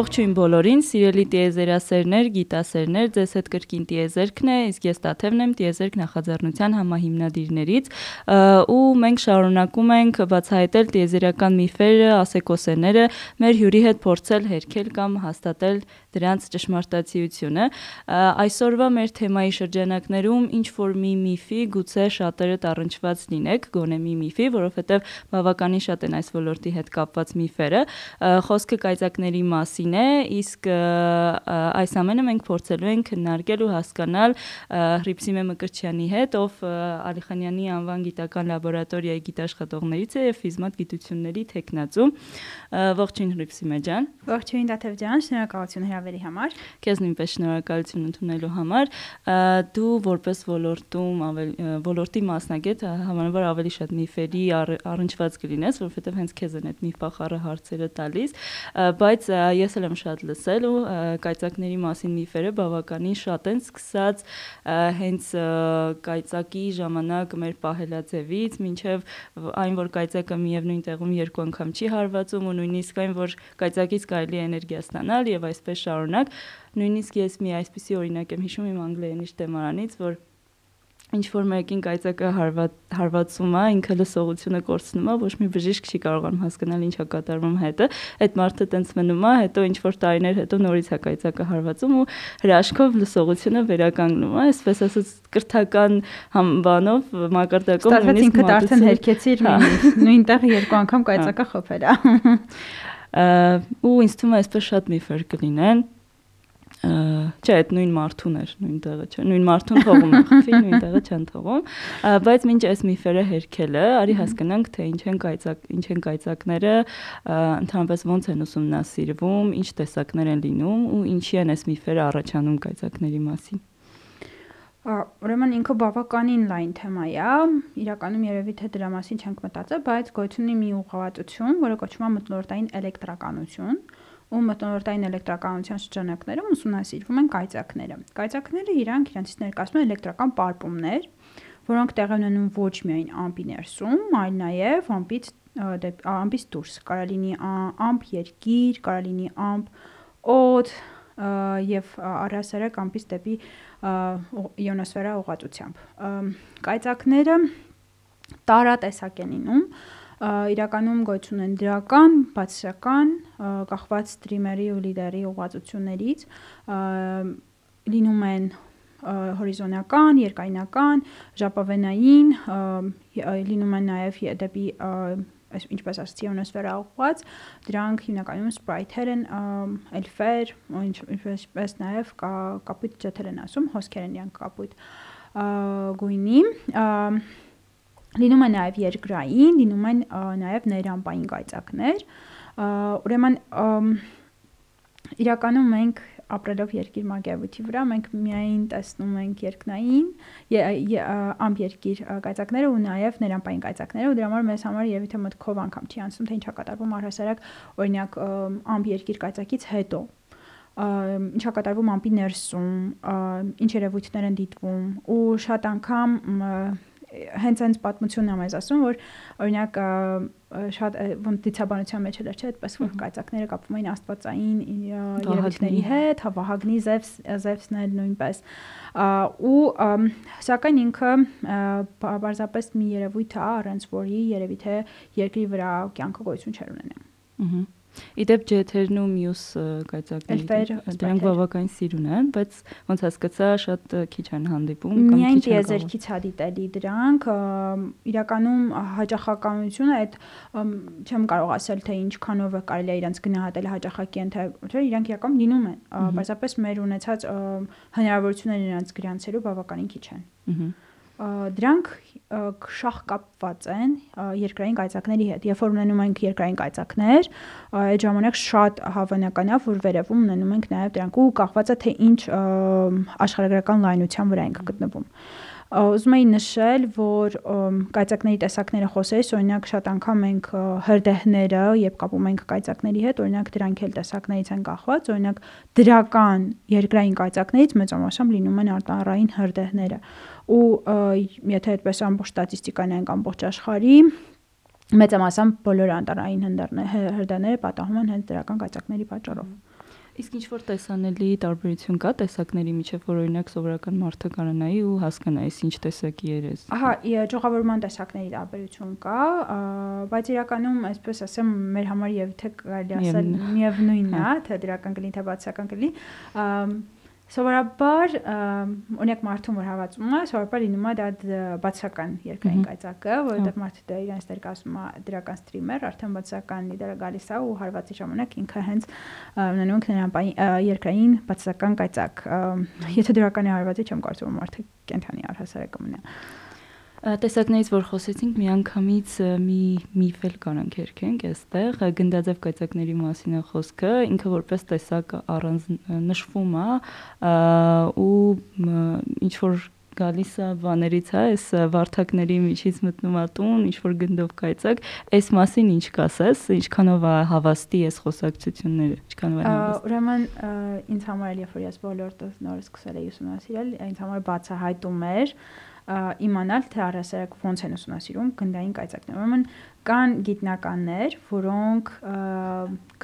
Ողջույն բոլորին, սիրելի տիեզերասերներ, գիտասերներ, ձեզ հետ կրկին տիեզերքն է, իսկ ես Տաթևն եմ, տիեզերք նախաձեռնության համահիմնադիրներից, ու մենք շարունակում ենք բացահայտել տիեզերական միֆերը, ասեկոսեները, մեր հյուրի հետ փորձել հերքել կամ հաստատել դրանց ճշմարտացիությունը։ Այսօրվա մեր թեմայի շրջանակներում ինչ որ մի միֆի գուցե շատերդ առնչված լինեք, գոնե մի միֆի, որովհետև բավականին շատ են այս ոլորտի հետ կապված միֆերը։ Խոսքը կայծակների մասին է, իսկ այս ամենը մենք փորձելու ենք քննարկել ու հասկանալ Հրիփսիմե Մկրտչյանի հետ, ով Ալիխանյանի անվան գիտական լաբորատորիայի գիտաշխատողներից է եւ ֆիզմատ գիտությունների տեխնացու։ Ողջույն Հրիփսիմե ջան։ Ողջույն Դաթև ջան, շնորհակալություն հրավերի համար։ Քեզ նույնպես շնորհակալություն ընդունելու համար։ Դու որպես ոլորտում ավելի ոլորտի մասնագետ հավանաբար ավելի շատ միֆերի առնչված կլինես, որովհետև հենց քեզ են այդ միֆախառը հարցերը տալիս, բայց ես էլ եմ շատ լսել ու կայծակների մասին միֆերը բավականին շատ են սկսած հենց կայծակի ժամանակ մեր պահելաձևից, մինչև այն որ կայծակը միևնույն տեղում երկու անգամ չի հարվածում ու նույնիսկ այն որ կայծակից կարելի է էներգիա ստանալ եւ այսպես շարունակ նույնիսկ ես մի այսպիսի օրինակ եմ հիշում իմ անգլերենի շտեմարանից որ ինչ որ մեկին կայծակը հարված հարվածում է, ինքը լսողությունը կորցնում է, ոչ մի բժիշկ չի կարողանում հասկանալ ինչա կատարվում հետը։ Այդ մարդը տենց մնում է, հետո ինչ որ տարիներ հետո նորից է կայծակը հարվածում ու հրաշքով լսողությունը վերականգնում է, այսպես ասած կրթական բանով մակարդակով նույնիսկ ինքդ արդեն հերքեցիր նույնտեղ երկու անգամ կայծակը խփել է։ Ու ինձ թվում է այսպես շատ միֆեր կլինեն չէ, այդ նույն մարդուն էր, նույն տեղը չէ, նույն մարդուն թողում է խփի, նույն տեղը չեն թողում, բայց մինչ այս միֆերը հերքելը, արի հասկանանք, թե ինչ են կայծակ, ինչ են կայծակները, ընդհանրապես ոնց են ուսումնասիրվում, ինչ տեսակներ են լինում ու ինչի են այս միֆերը առաջանում կայծակների մասին։ Ուրեմն ինքը բավականին լայն թեմա է, իրականում երևի թե դրա մասին չենք մտածել, բայց գոյություն ունի մի ուղղվածություն, որը կոչվում է մթնոլորտային էլեկտրականություն, ու մթնոլորտային էլեկտրականության շրջանակներում ուսումնասիրվում են կայծակները։ Կայծակները իրանք իրենցից ներկայացնում են էլեկտրական պարպումներ, որոնք տեղի ունենում ոչ միայն ամպի ներսում, այլ նաև ամպից ամպից դուրս։ Կարա լինի ամպ երկիր, կարա լինի ամպ օդ եւ առհասարակ ամպից դեպի իոնոսֆերա ուղղվածությամբ։ Կայծակները տարատեսակ են լինում, իրականում գոյություն են դրական, բացասական, կախված սթրիմերի ու լիդերի ուղղվածություններից, լինում են հորիզոնական, երկայնական, ժապավենային, լինում են նաև դեպի այս ինչպես ասացի, ունես վերահուղված, դրանք հիմնականում սպրայթեր են, էլֆեր, ինչպես նաև կա կապույտ ջեթեր են ասում, հոսքեր են դրանք կապույտ գույնի լինում է նաև երկրային, լինում են նաև ներամպային գայծակներ։ Ուրեմն իրականում մենք ապրելով երկիր մագիավույթի վրա մենք միայն տեսնում ենք երկնային ամp երկիր կայծակները ու նաև ներամպային կայծակները ու դրա համար մեզ համար երևի թե մտքով անգամ չի անցնում թե ինչա կատարվում առհասարակ օրինակ ամp երկիր կայծակից հետո ինչա կատարվում ամպի ներսում ինչ երևույթներ են դիտվում ու շատ անգամ հենց այնց պատմությունն եմ ես ասում, որ օրինակ շատ ոնց դիցաբանության մեջ էլ էր, չէ, այդպես որ կայծակները կապվում էին աստվածային երևույթների հետ, հա Վահագնի Զևս Զևսն էլ նույնպես ու սակայն ինքը բարձրապես մի երևույթ է, առանց որի երևի թե երկրի վրա կյանքը գոյություն չեր ունենա։ Ահա Իդեպ ջեթերն ու մյուս կայծակները դրանք բավականին սիրուն են, բայց ոնց հասկացա շատ քիչ են հանդիպում կամ քիչ են։ Միայն տիեզերքից հա դիտելի դրանք իրականում հաճախականությունը այդ չեմ կարող ասել թե ինչքանով է կարելի իրենց գնահատել հաճախակի են թե իրենք իրական լինում են, բացապես մեր ունեցած հնարավորությունները իրենց գրանցելու բավականին քիչ են։ Ահա դրանք շահ կապված են երկրային կայծակների հետ։ Երբ որ ունենում ենք երկրային կայծակներ, այդ ժամանակ շատ հավանական է, որ վերևում ունենում ենք նաև դրանք ու կախված է թե ինչ աշխարհագրական լայնության վրա ենք գտնվում։ Ուզում եի նշել, որ կայծակների տեսակները խոսես, օրինակ շատ անգամ մենք հրդեհները, երբ կապում ենք կայծակների հետ, օրինակ դրանք էլ տեսակներից են կախված, օրինակ դրական երկրային կայծակներից մեծամասամբ լինում են արտահայտային հրդեհները ու եթե այդպես ամբողջ ստատիստիկան ենք ամբողջ աշխարհի մեծամասամբ բոլոր անտարային հրդեհները պատահում են հենց դրական կայծակների պատճառով։ Իսկ ինչ որ տեսանելի տարբերություն կա տեսակների միջև, որ օրինակ սովորական մարդը կարողանայի ու հասկանայի, ինչ տեսակի երես։ Ահա, ճյուղավորման տեսակների տարբերություն կա, բայց իրականում, այսպես ասեմ, մեր համար եւ թե կարելի ասել միևնույնն է, թե դրական կլինի, թե բացական կլինի, Սովորաբար օրինակ մարդուն որ հավացում է, սովորաբար լինում է դա բացական երկրային կայծակը, որովհետև մարդը դա իրենց ներկայացնում է դրական սթրիմեր, արդեն բացական լիդերը գալիս է ու հարվածի ժամանակ ինքը հենց ունենում է նրան երկրային բացական կայծակ։ Եթե դրականի հարվածի չեմ կարծում մարդը կենթանի առհասարակ կմնա տեսակներից որ խոսեցինք միանգամից մի միֆ էլ կարանք երկենք այստեղ գնդաձև կայծակների մասին է խոսքը ինքը որպես տեսակ առանց նշվում է ու ինչ որ գալիս է բաներից է այս վարթակների միջից մտնում է տուն ինչ որ գնդով կայծակ այս մասին ինչ կասես ինչքանով է հավաստի այս խոսակցությունները ինչքանով է հավաստ ուրեմն ինձ համար երբ որ ես ոլորտը նոր սկսել էի ուսումնասիրել ինձ համար բացահայտում էր իմանալ թե առասարակ ոնց են ուսումնասիրում գնդային կայծակները։ Ուրեմն կան գիտնականներ, որոնք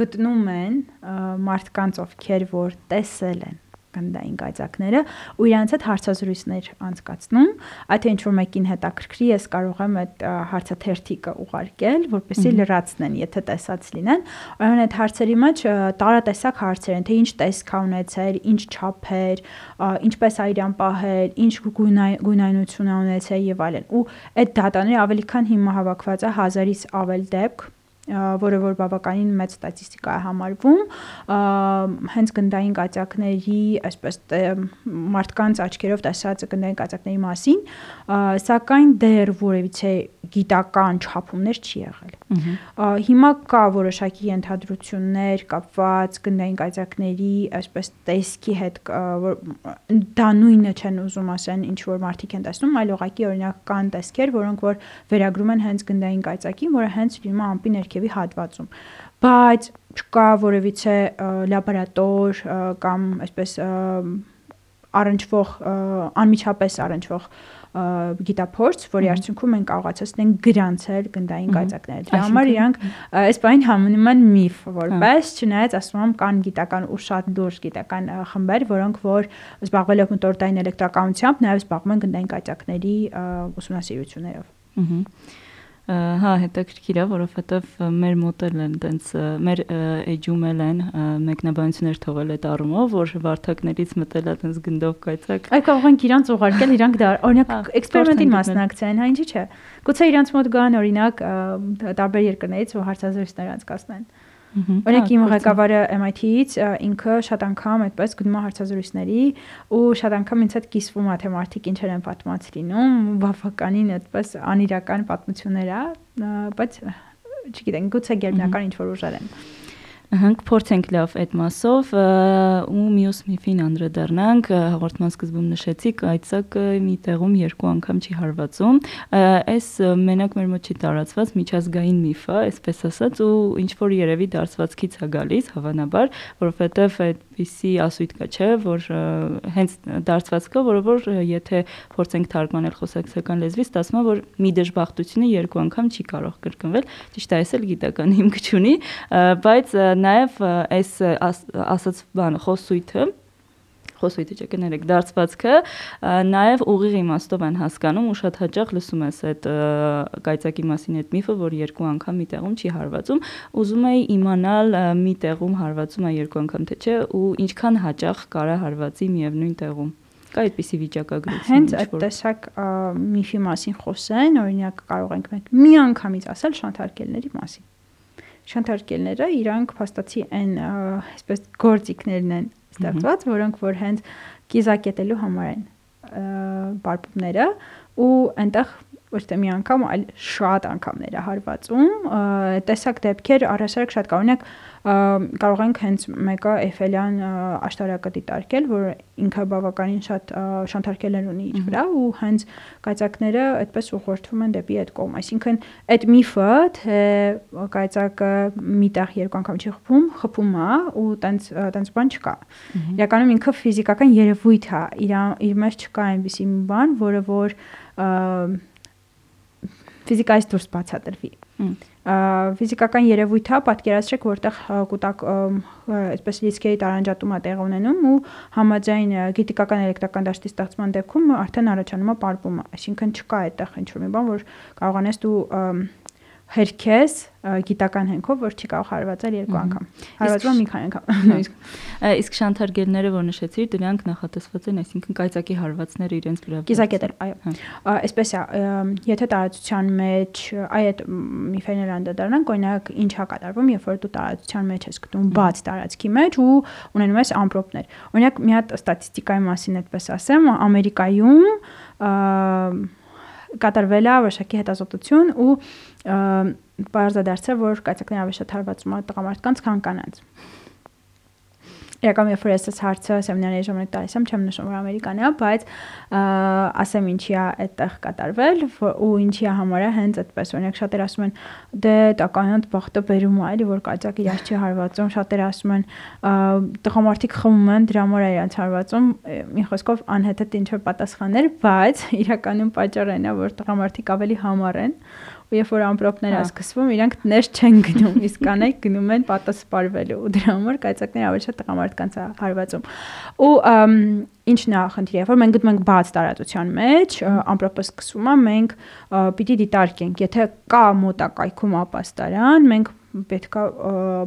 գտնում են մարդկանց ովքեր որ տեսել են գնդային կայծակները ու իրանց հետ հարցազրույցներ անցկացնում այդ ինչ որ մեկին հետաքրքրի ես կարող եմ այդ հարցաթերթիկը ուղարկել որպեսզի լրացնեն եթե տեսած լինեն ուրեմն այդ հարցերի մեջ տարատեսակ հարցեր են թե ինչ տեսք ունեցել ինչ չափեր ինչպես ա իրան պահել ինչ գույնայնություն ունեցել եւ այլն ու այդ դատաները ավելի քան հիմա հավաքված է 1000-ից ավել դեպք որը որ բավականին մեծ ստատիստիկա է համարվում, հենց գնդային կացակների, այսպես մարդկանց աչքերով տեսած գնդային կացակների մասին, սակայն դեռ որևիցե գիտական չափումներ չի եղել։ Հիմա կա որոշակի ենթադրություններ կապված գնդային կայծակների, այսպես տեսքի հետ, որ դա նույնը չեն ուզում ասեն, ինչ որ մարդիկ են տեսնում, այլ ուղղակի օրինակ կան տեսքեր, որոնք որ վերագրում են հենց գնդային կայծակին, որը հենց է ամպի ներքևի հատվածում։ Բայց չկա որևիցե լաբորատոր կամ այսպես առնչվող անմիջապես առնչվող գիտափորձ, որի արդյունքում մենք կարողացածնենք գրանցել գնդային կայծակները։ Դրա համար իրանք այս բանը համնում են միֆ, որպես չնայած ասում եմ կան գիտական ու շատ լուրջ գիտական խմբեր, որոնք որ զբաղվելով մոտորդային էլեկտրականությամբ նաև զբաղվում են գնդային կայծակների ուսումնասիրություններով։ Ահա հա հետաքրքիր է որովհետև մեր մոդելն են տենց մեր էջում էլ են մեկնաբանություններ թողել այդ առումով որ վարթակներից մտել է տենց գնդով կայծակ այ կարող ենք իրանց ուղարկել իրանք դա օրինակ հա, էքսպերիմենտին մասնակցեն հա ինչի՞ չէ գուցե իրանց մոտ գան օրինակ տարբեր երկրներից ու հարցազրույցներ անցկացնեն Օրինակ իմ ղեկավարը MIT-ից ինքը շատ անգամ այդպես գնում է հարցազրույցների ու շատ անգամ ինձ հետ կիսվում է թե մարդիկ ինչեր են պատմած լինում, բավականին այդպես անիրական պատմություններ է, բայց չգիտեմ, գուցե գերբնական ինչ որ ուժեր են։ Ահա Հնք փորձենք լավ այդ մասով ու մյուս միֆին անդրադառնանք հաղորդման սկզբում նշեցիք այցակը մի տեղում երկու անգամ չի հարվածում այս մենակ մեր մոտ չի տարածված միջազգային միֆ է այսպես ասած ու ինչ որ երևի դարձվածքից է գալիս հավանաբար որովհետև այդպիսի ասույթ կա չէ որ հենց դարձվածքը որը որ եթե փորձենք թարգմանել խոսակցական լեզվից ստացվում է որ մի դժբախտությունը երկու անգամ չի կարող կրկնվել ճիշտ է այս էլ գիտական հիմք չունի բայց նաև այս ասած բանը խոսույթը խոսույթը չէ կներեք դարձվածքը նաև ուղիղ իմաստով են հասկանում ու շատ հաճախ լսում ես այդ կայծակի մասին այդ միֆը որ երկու անգամ մի տեղում չի հարվածում ուզում էի իմանալ մի տեղում հարվածում է երկու անգամ թե չէ ու ինչքան հաճախ կարա հարվածի միևնույն տեղում կա այդպիսի վիճակագրություն հենց այդ տեսակ միֆի մասին խոսեն օրինակ կարող ենք մենք մի անգամից ասել շանթարկելների մասին շանթարկելները իրանք փաստացի այն այսպես գործիքներն են ստեղծված, որոնք որ հենց կիզակետելու համար են բարբումները ու այնտեղ ոչ թե մի անգամ, այլ շատ անգամներ է հարվածում։ Տեսակ դեպքեր առհասարակ շատ կա։ Օրինակ կարող ենք հենց մեկը Էֆելյան աշտարակը դիտարկել, որ ինքը բավականին շատ շանթարկելեր ունի իր վրա ու հենց կայծակները այդպես ուղղորդվում են դեպի այդ կողմ։ Այսինքն այդ միֆը, թե կայծակը մի տեղ երկու անգամ չի խփում, խփում է ու տենց տենց բան չկա։ Իրականում ինքը ֆիզիկական երևույթ է։ Իր իր մեջ չկա այնպիսի մի բան, որը որ ֆիզիկայից դուրս բացատրվի։ Ֆիզիկական երևույթ է, պատկերացրեք, որտեղ կուտակ այսպես լիսկերի տարանջատում է տեղ ունենում ու համաձայն գիտիկական էլեկտրական դաշտի ստեղծման դեպքում արդեն առաջանում է պարպումը, այսինքն չկա այդտեղ ինչ-որ մի բան, որ կարողանես դու հերքես գիտական հենքով, որ չի կարող հարվածել երկու անգամ։ Հարվածում մի քանի անգամ Իսկ շանթարգելները, որ նշեցիր, դրանք նախատեսված են, այսինքն կայծակի հարվածները իրենց վրա։ Կիզակետել, այո։ Այսպես է, եթե տարածության մեջ այ այդ միֆերներ անդրադառնանք, օրինակ ինչա կատարվում, երբ որ դու տարածության մեջ ես գտնում բաց տարածքի մեջ ու ունենում ես ամպրոպներ։ Օրինակ մի հատ ստատիստիկայի մասին այդպես ասեմ, Ամերիկայում կատարվել է որոշակի հետազոտություն ու բարձրադարձել որ կայծակների ավելի շատ հարվածում է տղամարդկանց քան կանանց Իրականում երբ որ ես այս հարցը սեմինարի ժամանակ տալիս եմ, չեմ նշում որ ամերիկան է, բայց ասեմ ինչի է այդտեղ կատարվել ու ինչի է համարը հենց այդպես։ Օրինակ շատեր ասում են դե տականոց բախտը բերում է, էլի որ կայծակ իրար չի հարվածում, շատեր ասում են տղամարդիկ խմում են, դրա համար է իրանց հարվածում։ Մի խոսքով անհեթեթ ինչ որ պատասխաններ, բայց իրականում պատճառը այն է, որ տղամարդիկ ավելի համառ են ու երբ որ ամպրոպները հա։ սկսվում, իրանք ներս չեն գնում, իսկ կանայք գնում են պատասպարվելու ու դրա համար կայծակները ավելի շատ տղամարդկանց հարվածում։ Ու ինչն է խնդիրը, որ մենք գտնում ենք բաց տարածության մեջ, ամպրոպը սկսվում է, մենք պիտի դիտարկենք, եթե կա մոտակայքում ապաստարան, մենք պետքա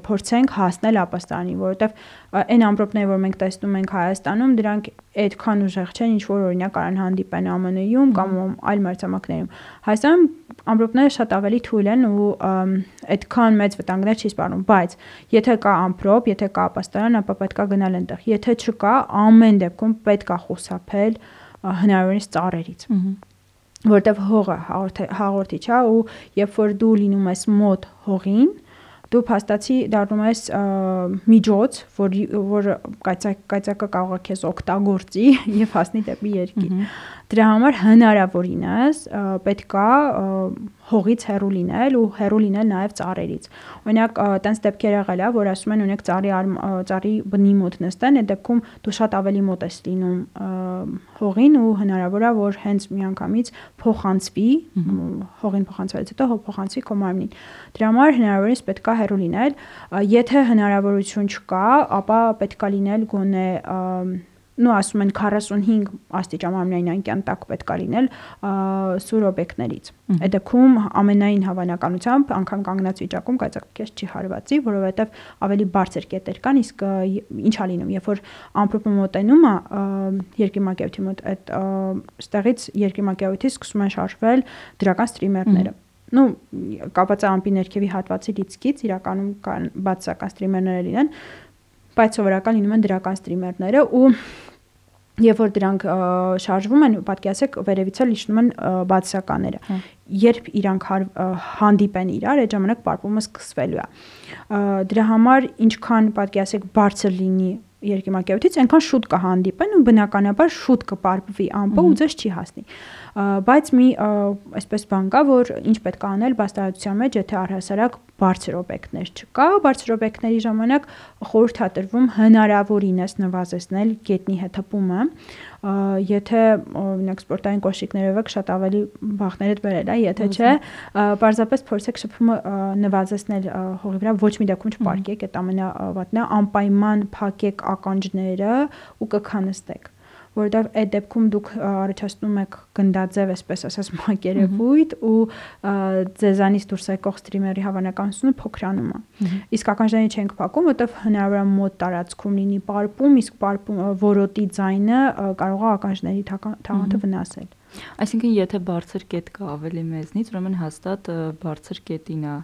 փորձենք հասնել ապաստանի, որովհետև այն ամպրոպները, որ մենք տեսնում ենք Հայաստանում, դրանք այդքան ուժեղ չեն, ինչ որ օրինակ կարան հանդիպեն ԱՄՆ-ում կամ այլ մարտամակներում։ Հայաստանում ամպրոպները շատ ավելի թույլ են ու այդքան մեծ վտանգներ չի սպառնում, բայց եթե կա ամպրոպ, եթե կա ապաստարան, ապա պետքա գնալ այնտեղ։ Եթե չկա, ամեն դեպքում պետքա խուսափել հնարավորինս ծառերից։ որտեվ հողը հաղորդիչ է ու երբ որ դու լինում ես մոտ հողին, դու փաստացի դառնում ես միջոց, որ որ կայծակ կայծակը կարող է քեզ օգտագործի եւ հասնի դեպի երկիր։ Դրա համար հնարավորինս պետքա հողից հեռու լինել ու հեռու լինել նաև ծառերից։ Օրինակ, տենց դեպքեր եղել է, որ ասում են ունեք ծառի ծառի բնի մոտ նստեն, այդ դեպքում դու շատ ավելի մոտ ես լինում հողին ու հնարավոր է, որ հենց միանգամից փոխանցվի, հողին փոխանցվելուց հետո հող փոխանցվի քո մարմնին։ Դրա համար հնարավորինս պետքա հեռու լինել։ Եթե հնարավորություն չկա, ապա պետքա լինել գոնե նո ասում են 45 աստիճան ամենայն անկյան տակ պետք է լինել սուր օբյեկտներից։ Այդ դեպքում ամենայն հավանականությամբ անգամ կանգնած վիճակում կայծակես չի հարվածի, որովհետև ավելի բարձր կետեր կան, իսկ ինչա լինում, երբ որ ամպրոպը մոտենում է երկիմակայույթի մոտ, այդ ստեղից երկիմակայույթից սկսում են շարժվել դրական ստրիմերները ну կապած ամպի ներքևի հատվածի լիցքից իրականում կան բացական ստրիմերները լինեն բայց սովորական լինում են դրական ստրիմերները ու Երբ որ դրանք շարժվում են, պատկերացեք, վերևից էլ իջնում են բացականները։ հա։ Երբ իրանք հանդիպեն իրար, այդ ժամանակ պարպումը սկսվելու է։ Դրա համար ինչքան պատկերացեք բարձր լինի երկիմակայությունից, այնքան շուտ կհանդիպեն ու բնականաբար շուտ կպարպվի ամպը ու ձեզ չի հասնի բայց մի այսպես բան կա, որ ինչ պետք է անել բաստարացության մեջ, եթե առհասարակ բարձր օբյեկտներ չկա, բարձր օբյեկտների ժամանակ խորհուրդ է տրվում հնարավորինս նվազեցնել գետնի հետապումը, եթե օրինակ սպորտային կոշիկներով եք շատ ավելի բախներդ բերել, այ եթե չէ, պարզապես փորձեք շփումը նվազեցնել հողի վրա, ոչ մի դեպքում չպարկեք, այդ ամենավատն է, անպայման փակեք ականջները ու կքանստեք որովհետև այդ դեպքում դուք առաջացնում եք գնդաձև, այսպես ասած, մակերևույթ ու ձեզանից դուրս եկող ստրիմերի հավանականությունը փոքրանում է։ Իսկ ականջների չենք փակում, որովհետև հնարավոր է մոտ տարածքում լինի պարպում, իսկ պարպում որոտի ձայնը կարող է ականջների թաղանթը վնասել։ Այսինքն եթե բարձր կետ կա ավելի մեզնից, ուրեմն հաստատ բարձր կետին է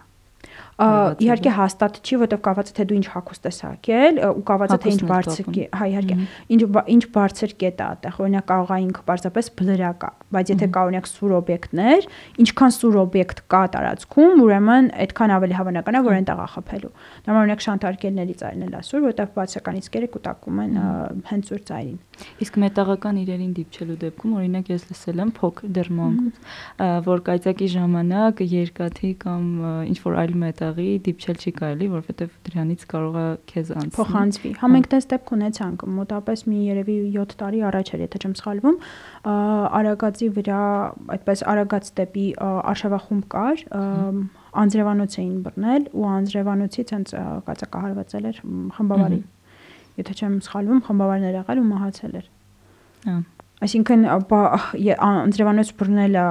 իհարկե հաստատ չի, որովհետև կապված է թե դու ինչ հակոստ ես հակել ու կապված է թե ինչ բարձր հա իհարկե ինչ ինչ բարձր կետ է այդտեղ օրինակ կարող է ինքը պարզապես բլրակա բայց եթե կա օրինակ սուր օբյեկտներ ինչքան սուր օբյեկտ կա տարածքում ուրեմն այդքան ավելի հավանական է որ այնտեղ է խփելու նորմալ օրինակ շանթարկելներից այլն էլ ասուր որովհետև բացական իսկերը կուտակում են հենց սուր ծայրին իսկ մետաղական իրերին դիպչելու դեպքում օրինակ ես լսել եմ փոքր դեռ մանկուց որ կայծակի ժամանակ երկաթի կամ ինչ որ այլ մետաղի դիպչել չի կարելի, որովհետև դրանից կարող է քեզ անցնել։ Փոխանցվի։ Հա մենք դա ստեպ ունեցանք, մոտապես մի երևի 7 տարի առաջ էր, եթե չեմ սխալվում, Արագածի վրա այդպես Արագած ստեպի արշավախումբ կար, անձրևանոց էին բռնել ու անձրևանոցից հենց կածակահարվածել էր խմբավարի։ Եթե չեմ սխալվում, խմբավարներ եղել ու մահացել էր։ Հա Այսինքն անձրևանոց բռնելը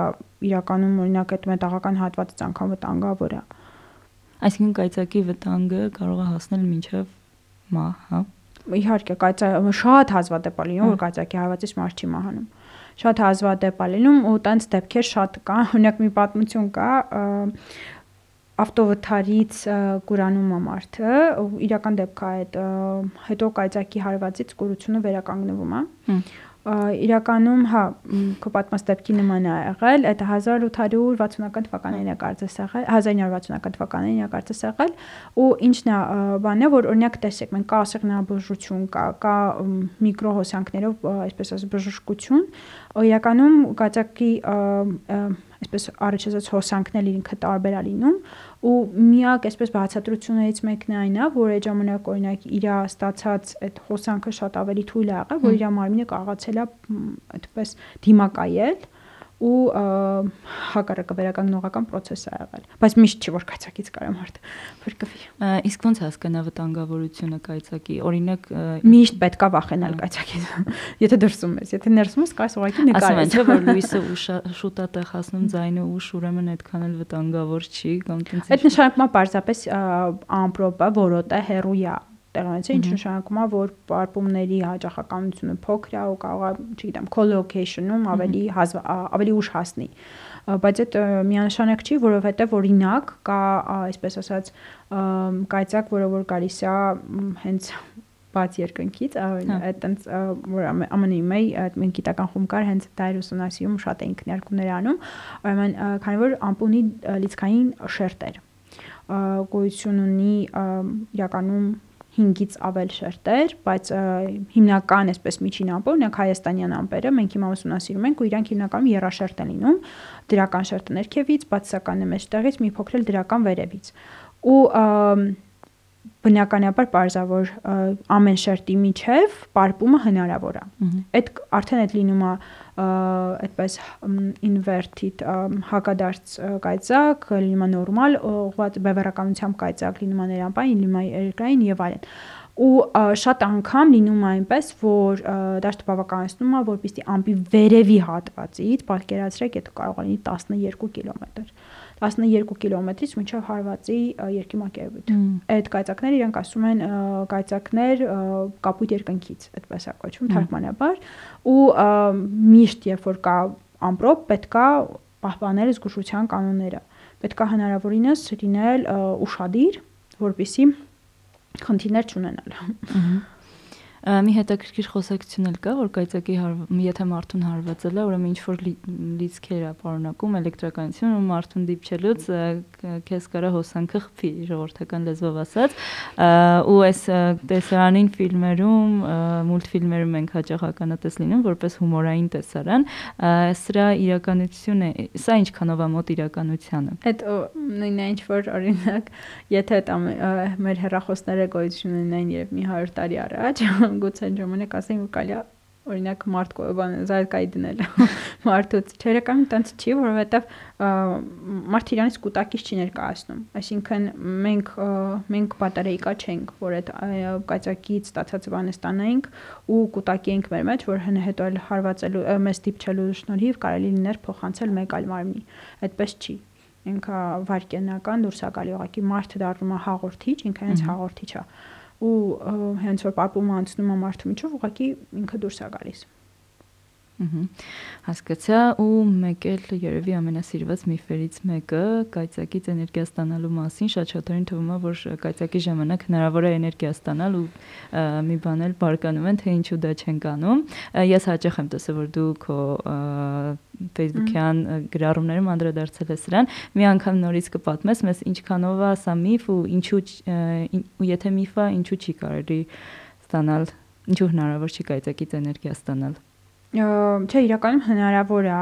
իրականում օրինակ այդ մետաղական հատվածից անգամ վտանգավոր է։ Այսինքն կայծակի վտանգը կարող է հասնել մինչև մահ, հա։ Իհարկե, կայծա շատ հազվադեպ է լինում, որ կայծակի հարվածից մարդ չի մահանում։ Շատ հազվադեպ է լինում ու տենց դեպքեր շատ կա։ Օրինակ մի պատմություն կա, ավտովթարից կուրանում է մարդը, իրական դեպք է այդ, հետո կայծակի հարվածից կուրությունը վերականգնվում է։ Հմ իրականում հա քո պատմած դեպքի նման է եղել այդ 1860-ական թվականներին է կարծես եղել 1960-ական թվականներին է կարծես եղել ու ինչն է բանը որ օրինակ տեսեք մենք կա ասեղնաբուժություն կա կա միկրոհոսանքներով այսպես ասած բժշկություն իրականում գածակի այսպես առաջացած հոսանքներ ինքը տարբեր է լինում ու միակ այսպես բացատրություններից մեկն այն է որ այդ ժամանակ օրինակ իր ստացած այդ հոսանքը շատ ավելի թույլ է եղել որ իր մարմինը կարողացել է այդպես դիմակայել ու հակառակը վերականգնողական process է եղել բայց միշտ չի որ կայծակից կարա մարդ փրկվի իսկ ոնց հասկանա վտանգավորությունը կայծակի օրինակ միշտ պետքա վախենալ կայծակից եթե դրսում ես եթե ներսում ես կարես ուղղակի նկարես ասում են չէ որ լույսը շուտ է տեղ հասնում ձայնը ուշ ուրեմն այդքան էլ վտանգավոր չի կամ տենց այդ նշանակում է պարզապես ամպրոպը որոտը հերույա տեղանից է, ինչ նշանակում է, որ պարպումների հաճախականությունը փոքր է ու կարող է, չգիտեմ, collocation-ում ավելի ավելի ուշ հասնի բայց այդ միանշանակ չի, որովհետև օրինակ կա, այսպես ասած, կայծակ, որը որ գալիս է հենց բաց երկնքից, այդ տենց որ ԱՄՆ-ի այդ մենք գիտական խումբ կար, հենց դա էր ուսումնասիրում, շատ էինք ներկումներ անում, ուրեմն քանի որ ամպունի լիցքային շերտեր գոյություն ունի իրականում 5-ից ավել շերտեր, բայց հիմնական այսպես միջին ամպեր, ունենք հայաստանյան ամպերը, մենք հիմա ուսումնասիրում ենք ու իրանք հիմնականում երաշերտ են լինում, դրական շերտը ներքևից, բացասականը մեջտեղից, մի փոքր էլ դրական վերևից։ Ու բնականաբար parzavor ամեն շերտի միջև պարպումը հնարավոր է։ Այդ արդեն այդ լինում է այդպես inverted հակադարձ կայծակ, լինում է նորմալ, ուղղված բևեռականությամբ կայծակ, լինում է ներամպային, լինում է երկրային եւ այլն ու շատ անգամ լինում է այնպես, որ դաշտ բավականացնում է, որպեսզի ամպի վերևի հատվածից, պատկերացրեք, եթե կարող լինի 12 կիլոմետր 12 կիլոմետրից մինչև հարվածի երկիմակերպույթ։ Այդ կայծակները իրանք ասում են կայծակներ կապույտ երկնքից, այդպես է կոչվում թարգմանաբար, ու միշտ երբ որ կա ամպրոպ, պետքա պահպանել զգուշության կանոնները։ Պետքա հնարավորինս լինել ուշադիր, որպեսզի խնդիրներ չունենալ։ Ահա մի հետաքրքիր խոսակցություն էլ կա, որ կայծակի եթե մարդուն հարվածել է, ուրեմն ինչ որ լիցքեր է պարունակում էլեկտրականություն ու մարդուն դիպչելուց քեզ կարա հոսանքը խփի ժողովրդական լեզվով ասած ու այս տեսարանին ֆիլմերում մուլտֆիլմերում մենք հաճախ ականատես լինում որպես հումորային տեսարան սրա իրականություն է սա ինչքանով է մոտ իրականությանը այդ նույնն է ինչ որ օրինակ եթե մեր հեռախոսները գոյություն ունենային երբ մի 100 տարի առաջ գուցե այն ժամանակ ասեին որ կարելի օրինակ մարդ բան զարգայի դնել մարդուց թերական տենց չի որովհետև մարդ իրանից կուտակից չի ներկայացնում այսինքն մենք մենք պատերեիկա չենք որ այդ կայծակից ստացած բանը ստանայինք ու կուտակի ենք մեր մեջ որ հետո էլ հարվածելու մեզ դիպչելու շնորհիվ կարելի լիներ փոխանցել մեկ այլ մարմնի այդպես չի ինքը վարկենական դուրս է գալի ուղղակի մարդը դառնում է հաղորդիչ ինքը հենց հաղորդիչ է ու հենց որ պատումը անցնում է մարդու միջով ուղղակի ինքը դուրս է գալիս հասկացա ու մեկ էլ երևի ամենասիրված միֆերից մեկը կայծակից էներգիա ստանալու մասին շատ շատերին թվում է որ կայծակի ժամանակ հնարավոր է էներգիա ստանալ ու մի բան էլ բարկանում են թե ինչու դա չեն կանում ես հաճախ եմ տեսել որ դու քո Facebook-յան գրառումներում անդրադարձել ես սրան մի անգամ նորից կպատմես մեզ ինչքանով է սա միֆ ու ինչու ու եթե միֆ է ինչու չի կարելի ստանալ ինչու հնարավոր չի կայծակից էներգիա ստանալ Չէ, իրականում հնարավոր է,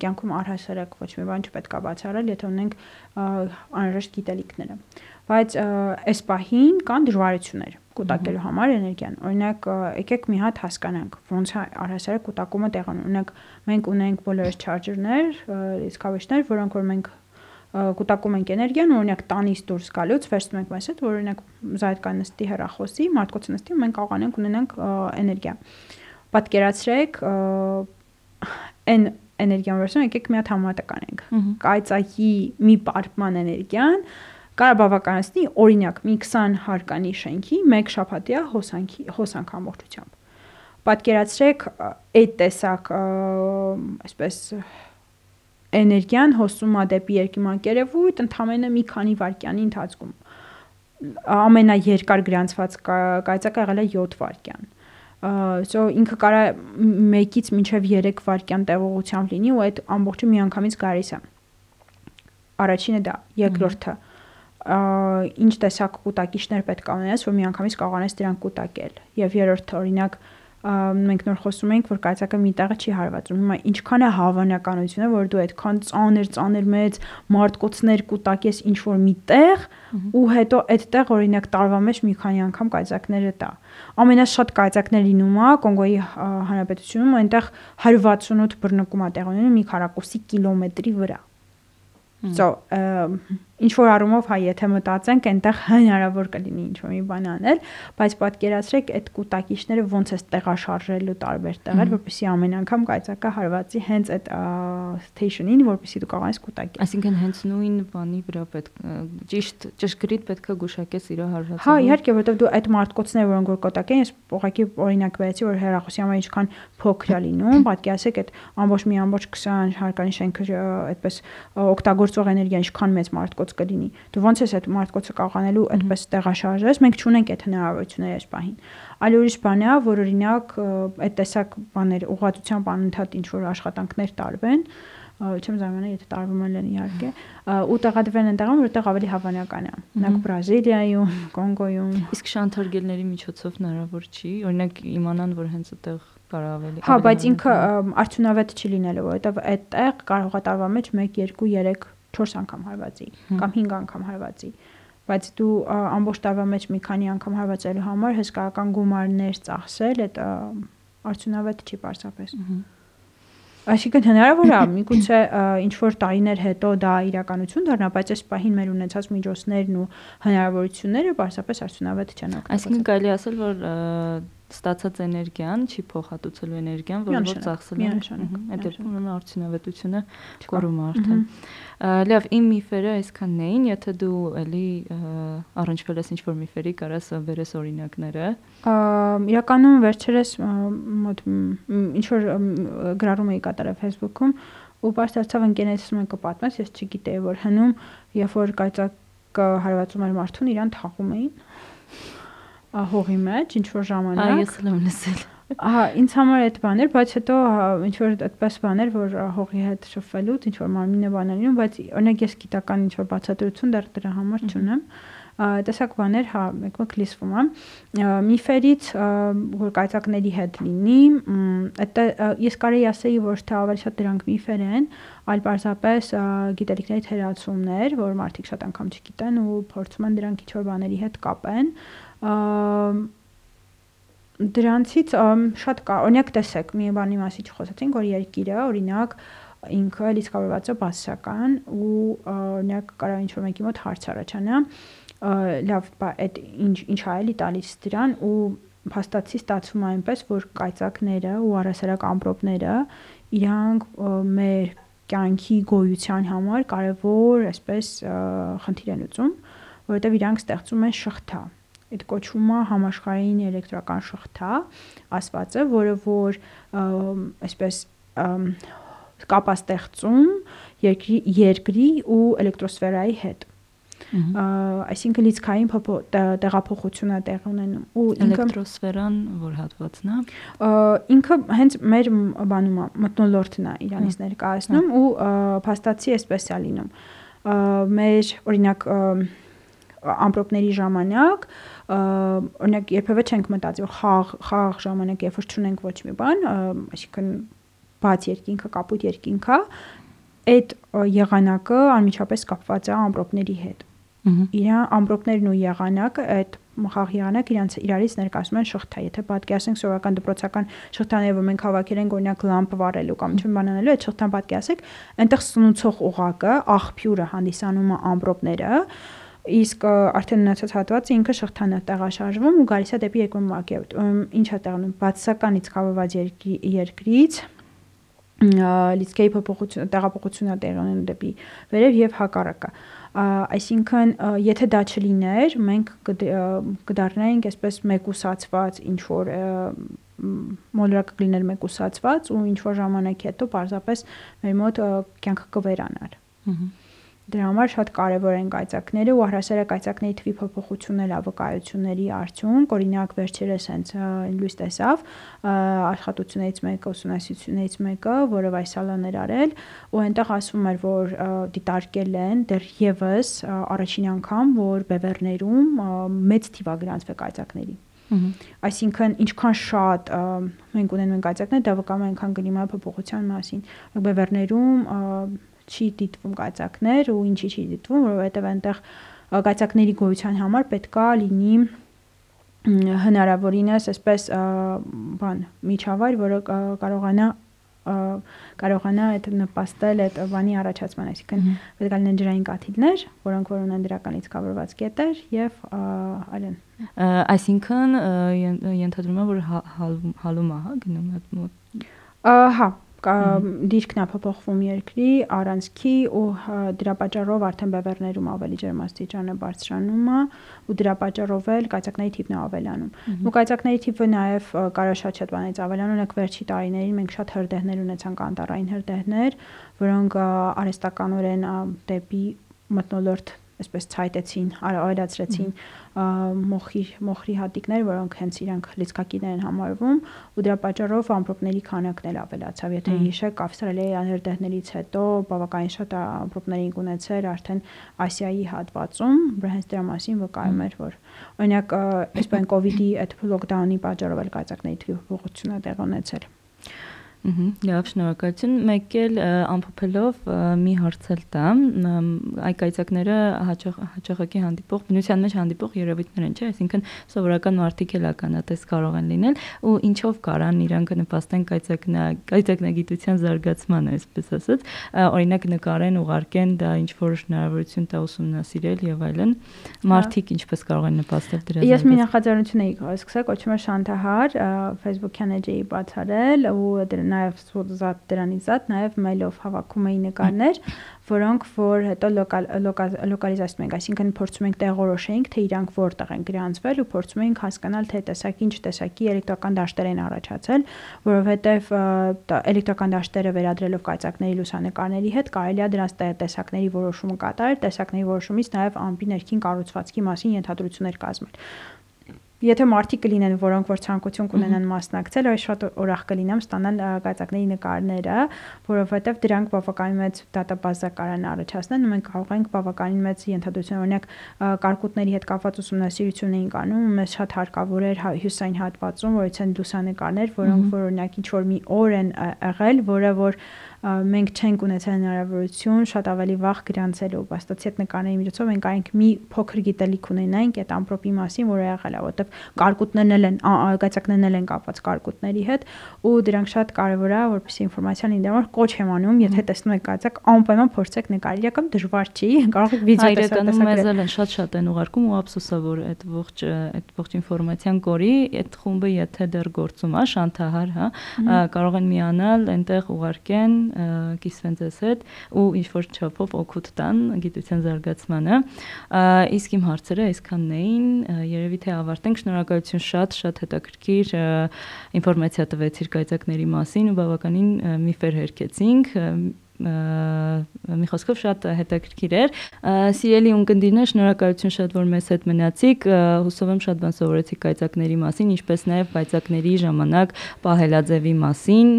կյանքում առհասարակ ոչ մի բան չպետք է բացառել, եթե ունենք անհրաժեշտ գիտելիքները։ Բայց այս պահին կան դժվարություններ կուտակելու համար էներգիան։ Օրինակ, եկեք մի հատ հասկանանք, ոնց է առհասարակ կուտակումը ունի։ Օրինակ, մենք ունենք բոլորս չարջերներ, իսկավեշներ, որոնք որ մենք կուտակում ենք էներգիան, օրինակ տանից դուրս գալուց վերցնում ենք մեզ հետ, որ օրինակ զայդկա նստի հեռախոսի, մարդկոցը նստի մենք կարողանանք ունենանք էներգիա։ Պատկերացրեք այն էներգիան վերցնում եկեք մի հատ համատակ անենք։ Կայծակի մի պարպման էներգիան կարա բավականացնի օրինակ մի 20 հարկանի շենքի 1 շաբաթյա հոսանքի հոսանք ամբողջությամբ։ Պատկերացրեք այդ տեսակ այսպես էներգիան հոսում է դեպի երկիմանկերևույթ ընդամենը մի քանի վայրկյանի ընթացքում ամենաերկար գրանցված կայծակը եղել է 7 վայրկյան so ինքը կարա 1-ից մինչև 3 վայրկյան տևողությամբ լինի ու այդ ամբողջը միանգամից գարիս է առաջինը դա երկրորդը ինչ տեսակ կուտակիչներ պետք է ունենաս, որ միանգամից կարողանաս դրանք կուտակել։ Եվ երրորդ օրինակ մենք նոր խոսում ենք, որ կայծակը մի տեղը չի հարվածում։ Հիմա ինչքան է հավանականությունը, որ դու այդքան ծանր, ծանր մեծ մարտկոցներ կուտակես ինչ որ մի տեղ ու հետո այդտեղ օրինակ տարվա մեջ մի քանի անգամ կայծակները տա։ Ամենաշատ կայծակներ լինում է Կոնգոյի հանրապետությունում, այնտեղ 168 բռնկում է տեղ ունենում մի քառակուսի կիլոմետրի վրա։ So, ինչ որ առումով հայ եթե մտածենք, այնտեղ հնարավոր կլինի ինչ որ մի բան անել, բայց պատկերացրեք այդ կուտակիչները ոնց է տեղաշարժելու տարբեր տեղեր, որպեսզի ամեն անգամ կայծակը հարվածի հենց այդ station-ին, որպեսզի դու կարողանաս կուտակել։ Այսինքն հենց նույն բանի վրա պետք ճիշտ ճշգրիտ պետք է գուշակես իր հարվածը։ Հա, իհարկե, որովհետև դու այդ մարդկոցները, որոնք որ կուտակեն, ես ուղղակի օրինակ վերեցի, որ հերախոսի համար ինչքան փոքր է լինում, պատկերացրեք այդ ամբողջ մի ամբողջ 20 հարկանի շենքը այդպես օգտագործող էներգիա ինչքան մեծ մարդկոց մարդկոց կլինի։ Դու ո՞նց ես այդ մարդկոցը կարողանելու այդպես տեղաշարժես։ Մենք չունենք այդ հնարավորությունները այս պահին։ Այլ ուրիշ բան է, որ օրինակ այդ տեսակ բաներ ուղղվածությամբ անընդհատ ինչ որ աշխատանքներ տարվեն, չեմ զարմանում, եթե տարվում են իհարկե, ու տեղադրվեն այնտեղում, որտեղ ավելի հավանական է։ Օրինակ Բրազիլիայում, Կոնգոյում։ Իսկ շանթարգելների միջոցով հնարավոր չի, օրինակ իմանան, որ հենց այդտեղ կարող ավելի Հա, բայց ինքը արդյունավետ չի լինելու, որովհետև այդտեղ կարող է տարվա մեջ 1, 2, 3 4 անգամ հարվածի կամ 5 անգամ հարվածի բայց դու ամբողջ տարվա մեջ մի քանի անգամ հարվածելու համար հսկայական գումարներ ծախսել, այդ արդյունավետ չի պարզապես։ Այսինքն հնարավոր է միգուցե ինչ որ տարիներ հետո դա իրականություն դառնա, բայց այս պահին մեր ունեցած միջոցներն ու հնարավորությունները պարզապես արդյունավետ չեն օգտվել։ Այսինքն կարելի ասել, որ ստացած էներգիան չի փոխհատուցելու էներգիան, որը որ ծախսել են։ Այդ դեպքում արդյունավետությունը կորում արդեն։ Լավ, իմ միֆերը այսքանն էին, եթե դու էլի առնչվել ես ինչ-որ միֆերի, կարաս վերես օրինակները։ Իրականում վերջերս մոտ ինչ որ գրառում էի կատարել Facebook-ում ու բարձրացավ ընկերներս մեկը պատմեց, ես չգիտեի որ հնում, երբ որ կայծակ հարվածում էր մարդուն, իրան թաղում էին հողի մեջ ինչ որ ժամանակ։ Այ ես էլ եմ լսել։ Ահա, ինձ համար այդ բաներ, բայց հետո ինչ որ այդպես բաներ, որ հողի հետ շփվելուց ինչ որ մարմինը բանալին, բայց օրինակ ես գիտական ինչ որ բացատրություն դեռ դրա համար չունեմ։ Տեսակ բաներ, հա, մեկ-մեկ լիսվում է։ Միֆերից, որ կայծակների հետ լինի, այդ ես կարեի ասեի, որ թե ավելի շատ դրանք միֆեր են, այլ պարզապես գիտելիքների թերացումներ, որ մարդիկ շատ անգամ չգիտեն ու փորձում են դրանք ինչ որ բաների հետ կապեն դրանցից շատ կա օրինակ տեսեք մի բանի մասի չխոսեցինք որ երկիրը օրինակ ինքը լիցքավորված է բասական ու օրինակ կարող ինչ որ մեկի մոտ հարց առաջանա լավ այդ ինչ ինչ է էլի տալիս դրան ու փաստացի ստացվում այնպես որ կայծակները ու առասարակ ամպրոպները իրանք մեր կյանքի գոյության համար կարևոր այսպես խնդիր են լուծում որովհետև իրանք ստեղծում են շղթա այդ կոչվում է համաշխարհային էլեկտրական շղթա ասվածը, որը որ այսպես կապաստեղծում երկրի երկրի ու էլեկտրոսֆերայի հետ այսինքն լիցքային տեղափոխությունը տեղ ունենում ու էլեկտրոսֆերան որ հատվածն է ինքը հենց մեր բանում է մտնոլորտն է իրանից ներկայացնում ու փաստացի էսպես է լինում մեր օրինակ ամպրոպների ժամանակ օրինակ երբևէ չենք մտածի որ խաղ խաղ ժամանակ երբ որ չունենք ոչ մի բան, այսինքն բաց երկինքը, կապույտ երկինքը, այդ եղանակը անմիջապես կապված է ամպրոպների հետ։ Իրա ամպրոպներն ու եղանակը այդ խաղ եղանակ իրանց իրարից ներկայացնում են շղթա։ Եթե պատկերացնենք սովորական դպրոցական շղթաները, որ մենք հավաքել ենք օրինակ լամպ վառելու կամ ինչ-որ բան անելու, այդ շղթան պատկերացեք, այնտեղ սնուցող ուղակը, աղբյուրը հանդիսանում է ամպրոպները, իսկ արդեն ունեցած հատվածը ինքը շղթան է տեղաշարժվում ու գալիս է դեպի երկրորդ մակերտ։ Ինչ է տեղանում բացասականից կառավարված երկրից լիցքեի փոփոխություն տեղափոխությունա տեղի ունեն դեպի վերև եւ հակառակը այսինքն եթե դա չլիներ մենք կդառնայինք այսպես մեկուսացված ինչ որ մոլորակը կլիներ մեկուսացված ու ինչ որ ժամանակի հետո պարզապես մեր մոտ կյանքը կվերանար Դրա համար շատ կարևոր են կայծակները ու առհասարակ կայծակների թվի փոփոխությունն էլ ավկայությունների արդյունք, օրինակ վերջերս հենց լույս տեսավ աշխատություններից մեկը, ուսումնասիրություններից մեկը, որով այս սալաներ արել ու այնտեղ ասվում էր, որ դիտարկել են դեռևս առաջին անգամ, որ բևեռներում մեծ թիվ է գրանցվել կայծակների Այսինքն ինչքան շատ մենք ունենք մենք կայծակներ, դա վկայում է այնքան գնիմա փոփոխության մասին։ Բևեռներում չի դիտվում կայծակներ ու ինչի չի դիտվում, որովհետև այնտեղ կայծակների գոյության համար պետքա լինի հնարավորինս այսպես բան միջավայր, որը կարողանա կարողանա այդ նպաստել այդ բանի առաջացման, այսինքն պետք է լինեն ջրային կաթիլներ, որոնք որ ունեն դրականից կավորված կետեր եւ այլն։ Այսինքն ենթադրում եմ որ հալում է, հա, գնում այդ մոտ։ Հա, դիրքն է փոփոխվում երկրի առանցքի ու դրա պատճառով արդեն բևեռներում ավելի ջերմաստիճանը բարձրանում է ու դրա պատճառով էլ կայծակների թիվն է ավելանում։ Ու կայծակների թիվը նաև կարող շատ շատ բանից ավելանում, օրինակ վերջի տարիներին մենք շատ հրդեհներ ունեցանք անտարային հրդեհներ, որոնք արհեստականորեն դեպի մտնոլորտ այսպես ցայտեցին, ավելացրեցին մոխի մոխրի հատիկներ, որոնք հենց իրանք լիցքակիներ են համարվում ու դրա պատճառով ամպրոպների քանակն էլ ավելացավ։ Եթե հիշեք, ավստրալիայի աներդեհներից հետո բավականին շատ ամպրոպների ունեցել արդեն Ասիայի հատվածում, հենց դրա մասին վկայում էր, որ օրինակ այսպես կոവിഡ്ի այդ լոկդաունի պատճառով էլ կայծակների թվի փոփոխություն է տեղ ունեցել։ լավ, շնորհակալություն։ Մեկ էլ ամփոփելով մի հարցել տամ, այ կայծակները հաճախ հաճախակի հանդիպող, բնության մեջ հանդիպող երևույթներ են, չէ՞, այսինքն սովորական մարդիկ էլ ականատես կարող են լինել ու ինչով կարան իրանք նպաստեն կայծակնա կայծակնագիտության զարգացմանը, այսպես ասած, օրինակ նկարեն, ուղարկեն դա ինչ որ հնարավորություն տա ուսումնասիրել եւ այլն։ Մարդիկ ինչպես կարող են նպաստել դրա զարգացմանը։ Ես մի նախաձեռնություն էի սկսել, կոչվում է Շանթահար, Facebook-յան էջի բացարել ու դրա նաև զատ դրանից զատ նաև mail-ով հավաքում էի նկարներ, որոնք որ հետո լոկալ լոկալիզացնում ենք, այսինքն փորձում ենք տեղորոշենք, թե իրանք որտեղ են գրանցվել ու փորձում ենք հասկանալ թե տեսակի ինչ տեսակի էլեկտրական դաշտեր են առաջացել, որովհետև էլեկտրական դաշտերը վերադրելով կայծակների լուսանկարների հետ կարելի է դրանց տեսակների որոշումը կատարել, տեսակների որոշումից նաև ամպի ներքին կառուցվածքի մասին ենթադրություններ կազմել եթե մարդիկ կլինեն, որոնք որ ցանկություն կունենան մասնակցել, այ շատ ուրախ կլինեմ ստանալ գածակների նկարները, որովհետև դրանք բավականին մեծ դատաբազակարան առաջացնեն ու մենք կարող ենք բավականին մեծ ենթադրություն օրինակ կարկուտների հետ կապված ուսումնասիրություն էին կանում, մեզ շատ հարկավոր էր հյուսային հատվածում, որից են լուսանկարներ, որոնք որ օրինակ ինչ որ մի օր են եղել, որը որ մենք չենք ունեցել հնարավորություն շատ ավելի վաղ գրանցելու, բաստացի այդ նկարների միջոցով մենք այնք մի փոքր գիտելիք ունենայինք այդ ամպրոպի մասին, որը եղել է, որտեվ կարկուտներն են գայցակներն էլ են կապված կարկուտների հետ ու դրանք շատ կարևոր է, որպեսզի ինֆորմացիան ինձ համար կոչ եմ անում, եթե տեսնում եք գայցակ, անպայման փորձեք նկարել, իրական դժվար չի, կարող եք վիդեո տեսնել։ Այրեկանում մեզ էլ են շատ-շատ են ուղարկում ու ափսոսա որ այդ ողջ այդ ողջ ինֆորմացիան կորի, այդ խումբը եթե դեռ գործում է, շանթահար, հա, կարող են միանալ, այնտեղ ուղարկեն կիսվեն ձեզ հետ ու ինչ որ չափով օգուտ տան գիտության զարգացմանը։ Իսկ իմ հարցերը այսքանն էին, երևի թե ավարտենք։ Շնորհակալություն շատ, շատ հետաքրքիր ինֆորմացիա տվեցիր կայծակների մասին ու բավականին միֆեր հերքեցինք մի խոսքով շատ հետաքրքիր էր։ Սիրելի ունկնդիրներ, շնորհակալություն շատ որ մեզ հետ մնացիք։ Հուսով եմ շատ բան սովորեցիք կայծակների մասին, ինչպես նաև կայծակների ժամանակ պահելաձևի մասին։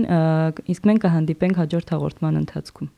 Իսկ մենք կհանդիպենք հաջորդ հաղորդման ընթացքում։